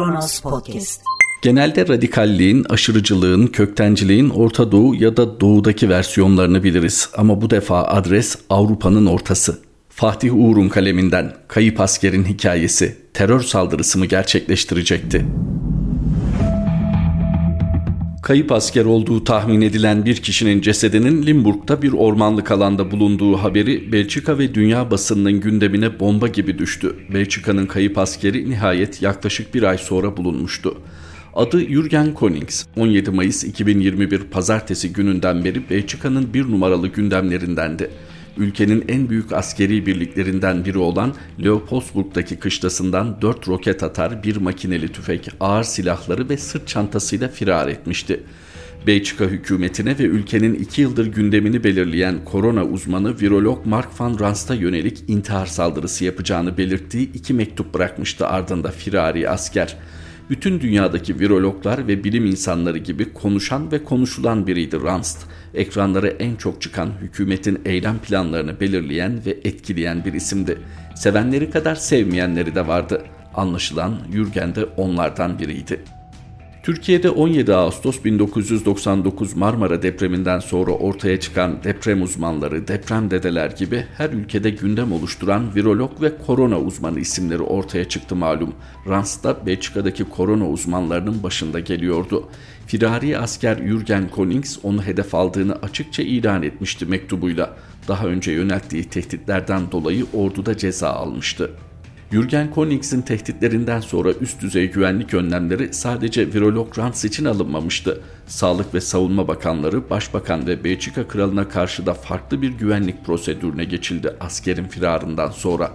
Kronos Podcast. Genelde radikalliğin, aşırıcılığın, köktenciliğin Orta Doğu ya da Doğu'daki versiyonlarını biliriz. Ama bu defa adres Avrupa'nın ortası. Fatih Uğur'un kaleminden kayıp askerin hikayesi terör saldırısı mı gerçekleştirecekti? Kayıp asker olduğu tahmin edilen bir kişinin cesedinin Limburg'da bir ormanlık alanda bulunduğu haberi Belçika ve dünya basınının gündemine bomba gibi düştü. Belçika'nın kayıp askeri nihayet yaklaşık bir ay sonra bulunmuştu. Adı Jürgen Konings. 17 Mayıs 2021 pazartesi gününden beri Belçika'nın bir numaralı gündemlerindendi ülkenin en büyük askeri birliklerinden biri olan Leopoldsburg'daki kışlasından 4 roket atar, bir makineli tüfek, ağır silahları ve sırt çantasıyla firar etmişti. Belçika hükümetine ve ülkenin iki yıldır gündemini belirleyen korona uzmanı virolog Mark van Ranst'a yönelik intihar saldırısı yapacağını belirttiği iki mektup bırakmıştı ardında firari asker bütün dünyadaki virologlar ve bilim insanları gibi konuşan ve konuşulan biriydi Ranst. Ekranlara en çok çıkan hükümetin eylem planlarını belirleyen ve etkileyen bir isimdi. Sevenleri kadar sevmeyenleri de vardı. Anlaşılan Jürgen de onlardan biriydi. Türkiye'de 17 Ağustos 1999 Marmara depreminden sonra ortaya çıkan deprem uzmanları, deprem dedeler gibi her ülkede gündem oluşturan virolog ve korona uzmanı isimleri ortaya çıktı malum. Rans da Belçika'daki korona uzmanlarının başında geliyordu. Firari asker Jürgen Konings onu hedef aldığını açıkça ilan etmişti mektubuyla. Daha önce yönelttiği tehditlerden dolayı orduda ceza almıştı. Jürgen Koenigs'in tehditlerinden sonra üst düzey güvenlik önlemleri sadece virolog Rans için alınmamıştı. Sağlık ve Savunma Bakanları, Başbakan ve Belçika Kralı'na karşı da farklı bir güvenlik prosedürüne geçildi askerin firarından sonra.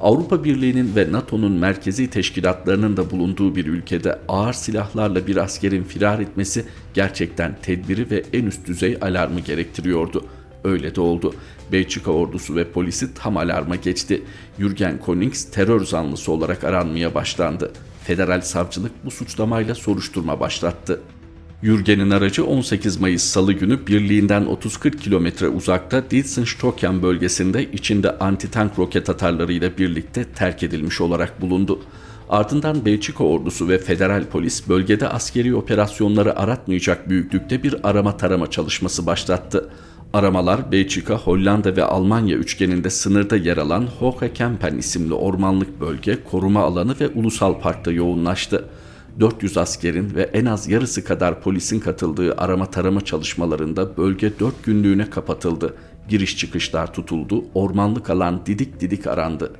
Avrupa Birliği'nin ve NATO'nun merkezi teşkilatlarının da bulunduğu bir ülkede ağır silahlarla bir askerin firar etmesi gerçekten tedbiri ve en üst düzey alarmı gerektiriyordu. Öyle de oldu. Belçika ordusu ve polisi tam alarma geçti. Jürgen Konings terör zanlısı olarak aranmaya başlandı. Federal savcılık bu suçlamayla soruşturma başlattı. Jürgen'in aracı 18 Mayıs Salı günü birliğinden 30-40 kilometre uzakta Dilsenstocken bölgesinde içinde anti-tank roket atarlarıyla birlikte terk edilmiş olarak bulundu. Ardından Belçika ordusu ve federal polis bölgede askeri operasyonları aratmayacak büyüklükte bir arama tarama çalışması başlattı. Aramalar Belçika, Hollanda ve Almanya üçgeninde sınırda yer alan Hohe Kempen isimli ormanlık bölge, koruma alanı ve ulusal parkta yoğunlaştı. 400 askerin ve en az yarısı kadar polisin katıldığı arama tarama çalışmalarında bölge 4 günlüğüne kapatıldı. Giriş çıkışlar tutuldu, ormanlık alan didik didik arandı.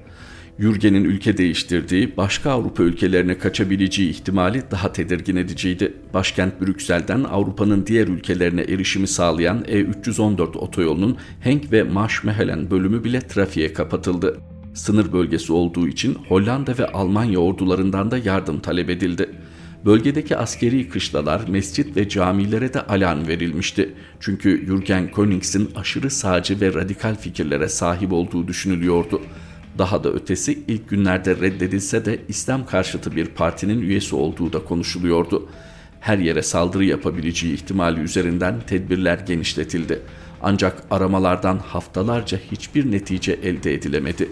Yürgen'in ülke değiştirdiği, başka Avrupa ülkelerine kaçabileceği ihtimali daha tedirgin ediciydi. Başkent Brüksel'den Avrupa'nın diğer ülkelerine erişimi sağlayan E314 otoyolunun Henk ve Maasmechelen bölümü bile trafiğe kapatıldı. Sınır bölgesi olduğu için Hollanda ve Almanya ordularından da yardım talep edildi. Bölgedeki askeri kışlalar, mescit ve camilere de alarm verilmişti. Çünkü Jürgen Koenigs'in aşırı sağcı ve radikal fikirlere sahip olduğu düşünülüyordu. Daha da ötesi ilk günlerde reddedilse de İslam karşıtı bir partinin üyesi olduğu da konuşuluyordu. Her yere saldırı yapabileceği ihtimali üzerinden tedbirler genişletildi. Ancak aramalardan haftalarca hiçbir netice elde edilemedi.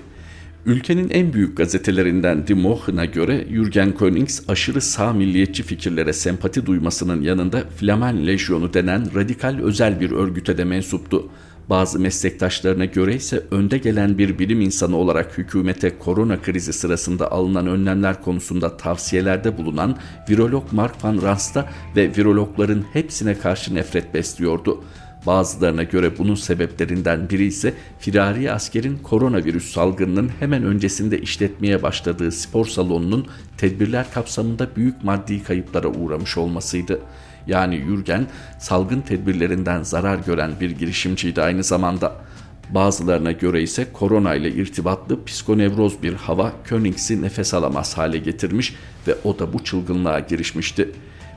Ülkenin en büyük gazetelerinden Die Mochen'a göre Jürgen Konings aşırı sağ milliyetçi fikirlere sempati duymasının yanında Flamen Lejyonu denen radikal özel bir örgüte de mensuptu. Bazı meslektaşlarına göre ise önde gelen bir bilim insanı olarak hükümete korona krizi sırasında alınan önlemler konusunda tavsiyelerde bulunan virolog Mark van Ransta ve virologların hepsine karşı nefret besliyordu. Bazılarına göre bunun sebeplerinden biri ise firari askerin koronavirüs salgınının hemen öncesinde işletmeye başladığı spor salonunun tedbirler kapsamında büyük maddi kayıplara uğramış olmasıydı yani Yürgen salgın tedbirlerinden zarar gören bir girişimciydi aynı zamanda. Bazılarına göre ise korona ile irtibatlı psikonevroz bir hava Königs'i nefes alamaz hale getirmiş ve o da bu çılgınlığa girişmişti.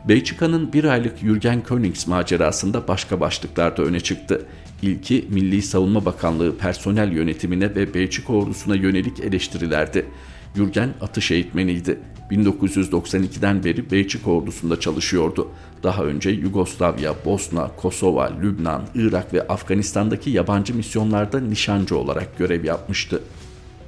Belçika'nın bir aylık Jürgen Könings macerasında başka başlıklar da öne çıktı. İlki Milli Savunma Bakanlığı personel yönetimine ve Belçika ordusuna yönelik eleştirilerdi. Jürgen atış eğitmeniydi. 1992'den beri Belçika ordusunda çalışıyordu. Daha önce Yugoslavya, Bosna, Kosova, Lübnan, Irak ve Afganistan'daki yabancı misyonlarda nişancı olarak görev yapmıştı.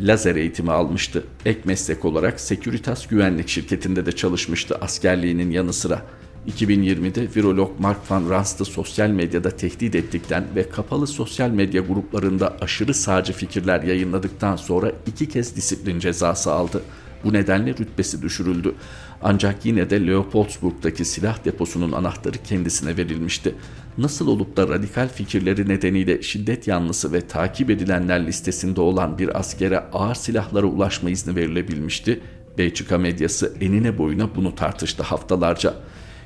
Lazer eğitimi almıştı. Ek meslek olarak Securitas güvenlik şirketinde de çalışmıştı askerliğinin yanı sıra. 2020'de virolog Mark Van Ranst'ı sosyal medyada tehdit ettikten ve kapalı sosyal medya gruplarında aşırı sağcı fikirler yayınladıktan sonra iki kez disiplin cezası aldı. Bu nedenle rütbesi düşürüldü. Ancak yine de Leopoldsburg'daki silah deposunun anahtarı kendisine verilmişti. Nasıl olup da radikal fikirleri nedeniyle şiddet yanlısı ve takip edilenler listesinde olan bir askere ağır silahlara ulaşma izni verilebilmişti? Belçika medyası enine boyuna bunu tartıştı haftalarca.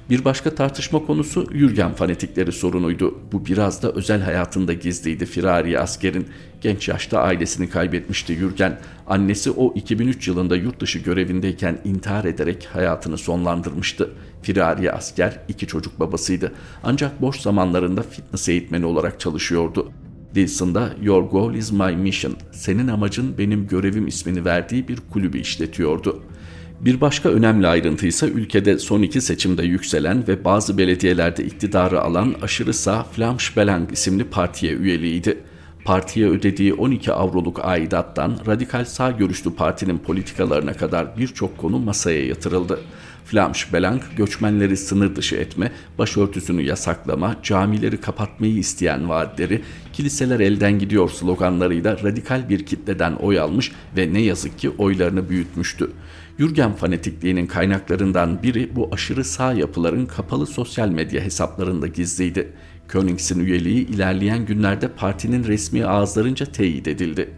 Bir başka tartışma konusu Yürgen fanatikleri sorunuydu. Bu biraz da özel hayatında gizliydi Firari askerin. Genç yaşta ailesini kaybetmişti Yürgen. Annesi o 2003 yılında yurt dışı görevindeyken intihar ederek hayatını sonlandırmıştı. Firari asker iki çocuk babasıydı. Ancak boş zamanlarında fitness eğitmeni olarak çalışıyordu. Dilson'da Your Goal is My Mission, senin amacın benim görevim ismini verdiği bir kulübü işletiyordu. Bir başka önemli ayrıntı ise ülkede son iki seçimde yükselen ve bazı belediyelerde iktidarı alan aşırı sağ Flamsch Belang isimli partiye üyeliğiydi. Partiye ödediği 12 avroluk aidattan radikal sağ görüşlü partinin politikalarına kadar birçok konu masaya yatırıldı. Flamsch Belang göçmenleri sınır dışı etme, başörtüsünü yasaklama, camileri kapatmayı isteyen vaatleri, kiliseler elden gidiyor sloganlarıyla radikal bir kitleden oy almış ve ne yazık ki oylarını büyütmüştü. Jürgen fanatikliğinin kaynaklarından biri bu aşırı sağ yapıların kapalı sosyal medya hesaplarında gizliydi. Königs'in üyeliği ilerleyen günlerde partinin resmi ağızlarınca teyit edildi.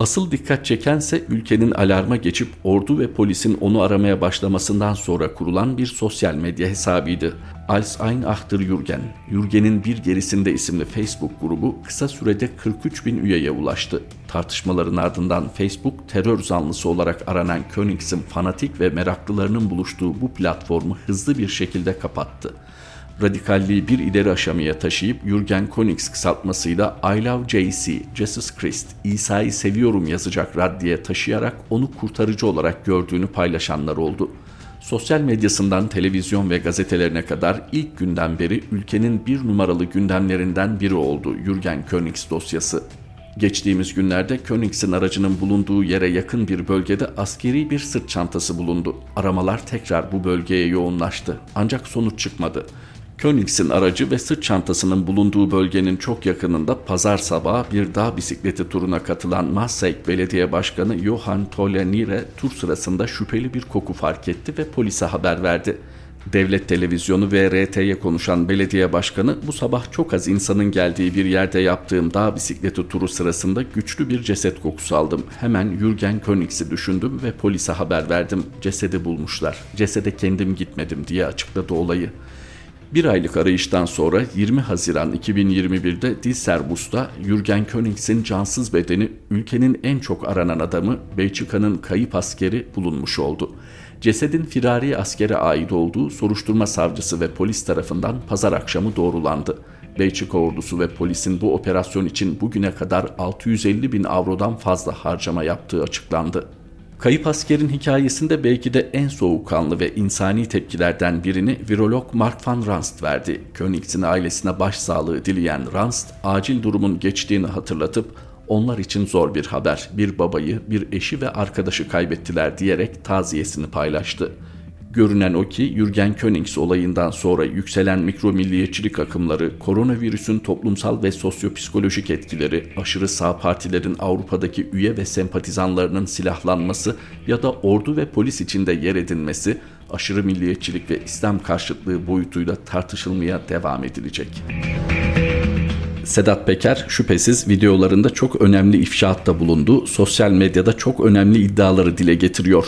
Asıl dikkat çekense ülkenin alarma geçip ordu ve polisin onu aramaya başlamasından sonra kurulan bir sosyal medya hesabıydı. Als ein Achter Jürgen, Jürgen'in bir gerisinde isimli Facebook grubu kısa sürede 43 bin üyeye ulaştı. Tartışmaların ardından Facebook terör zanlısı olarak aranan Königs'in fanatik ve meraklılarının buluştuğu bu platformu hızlı bir şekilde kapattı radikalliği bir ileri aşamaya taşıyıp Jürgen Konigs kısaltmasıyla I Love JC, Jesus Christ, İsa'yı seviyorum yazacak raddeye taşıyarak onu kurtarıcı olarak gördüğünü paylaşanlar oldu. Sosyal medyasından televizyon ve gazetelerine kadar ilk günden beri ülkenin bir numaralı gündemlerinden biri oldu Jürgen Königs dosyası. Geçtiğimiz günlerde Königs'in aracının bulunduğu yere yakın bir bölgede askeri bir sırt çantası bulundu. Aramalar tekrar bu bölgeye yoğunlaştı. Ancak sonuç çıkmadı. Königs'in aracı ve sırt çantasının bulunduğu bölgenin çok yakınında pazar sabahı bir dağ bisikleti turuna katılan Marseille Belediye Başkanı Johan Tolenire tur sırasında şüpheli bir koku fark etti ve polise haber verdi. Devlet televizyonu ve RT'ye konuşan belediye başkanı bu sabah çok az insanın geldiği bir yerde yaptığım dağ bisikleti turu sırasında güçlü bir ceset kokusu aldım. Hemen Jürgen Königs'i düşündüm ve polise haber verdim. Cesedi bulmuşlar. Cesede kendim gitmedim diye açıkladı olayı. Bir aylık arayıştan sonra 20 Haziran 2021'de Dilserbus'ta Jürgen Königs'in cansız bedeni ülkenin en çok aranan adamı Belçika'nın kayıp askeri bulunmuş oldu. Cesedin firari askere ait olduğu soruşturma savcısı ve polis tarafından pazar akşamı doğrulandı. Belçika ordusu ve polisin bu operasyon için bugüne kadar 650 bin avrodan fazla harcama yaptığı açıklandı. Kayıp askerin hikayesinde belki de en soğukkanlı ve insani tepkilerden birini virolog Mark van Ranst verdi. Königs'in ailesine başsağlığı dileyen Ranst, acil durumun geçtiğini hatırlatıp onlar için zor bir haber, bir babayı, bir eşi ve arkadaşı kaybettiler diyerek taziyesini paylaştı. Görünen o ki Jürgen Königs olayından sonra yükselen mikro milliyetçilik akımları, koronavirüsün toplumsal ve sosyopsikolojik etkileri, aşırı sağ partilerin Avrupa'daki üye ve sempatizanlarının silahlanması ya da ordu ve polis içinde yer edinmesi, aşırı milliyetçilik ve İslam karşıtlığı boyutuyla tartışılmaya devam edilecek. Sedat Peker şüphesiz videolarında çok önemli ifşaatta bulundu. Sosyal medyada çok önemli iddiaları dile getiriyor.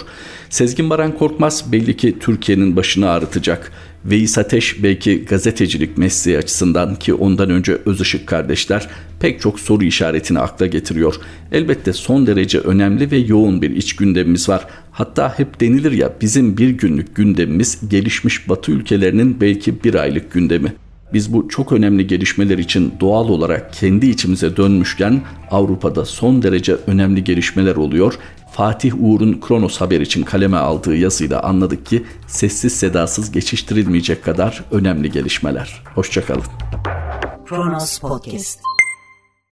Sezgin Baran Korkmaz belli ki Türkiye'nin başını ağrıtacak. Veys Ateş belki gazetecilik mesleği açısından ki ondan önce Özışık kardeşler pek çok soru işaretini akla getiriyor. Elbette son derece önemli ve yoğun bir iç gündemimiz var. Hatta hep denilir ya bizim bir günlük gündemimiz gelişmiş batı ülkelerinin belki bir aylık gündemi. Biz bu çok önemli gelişmeler için doğal olarak kendi içimize dönmüşken Avrupa'da son derece önemli gelişmeler oluyor. Fatih Uğur'un Kronos haber için kaleme aldığı yazıyla anladık ki sessiz sedasız geçiştirilmeyecek kadar önemli gelişmeler. Hoşçakalın. Kronos Podcast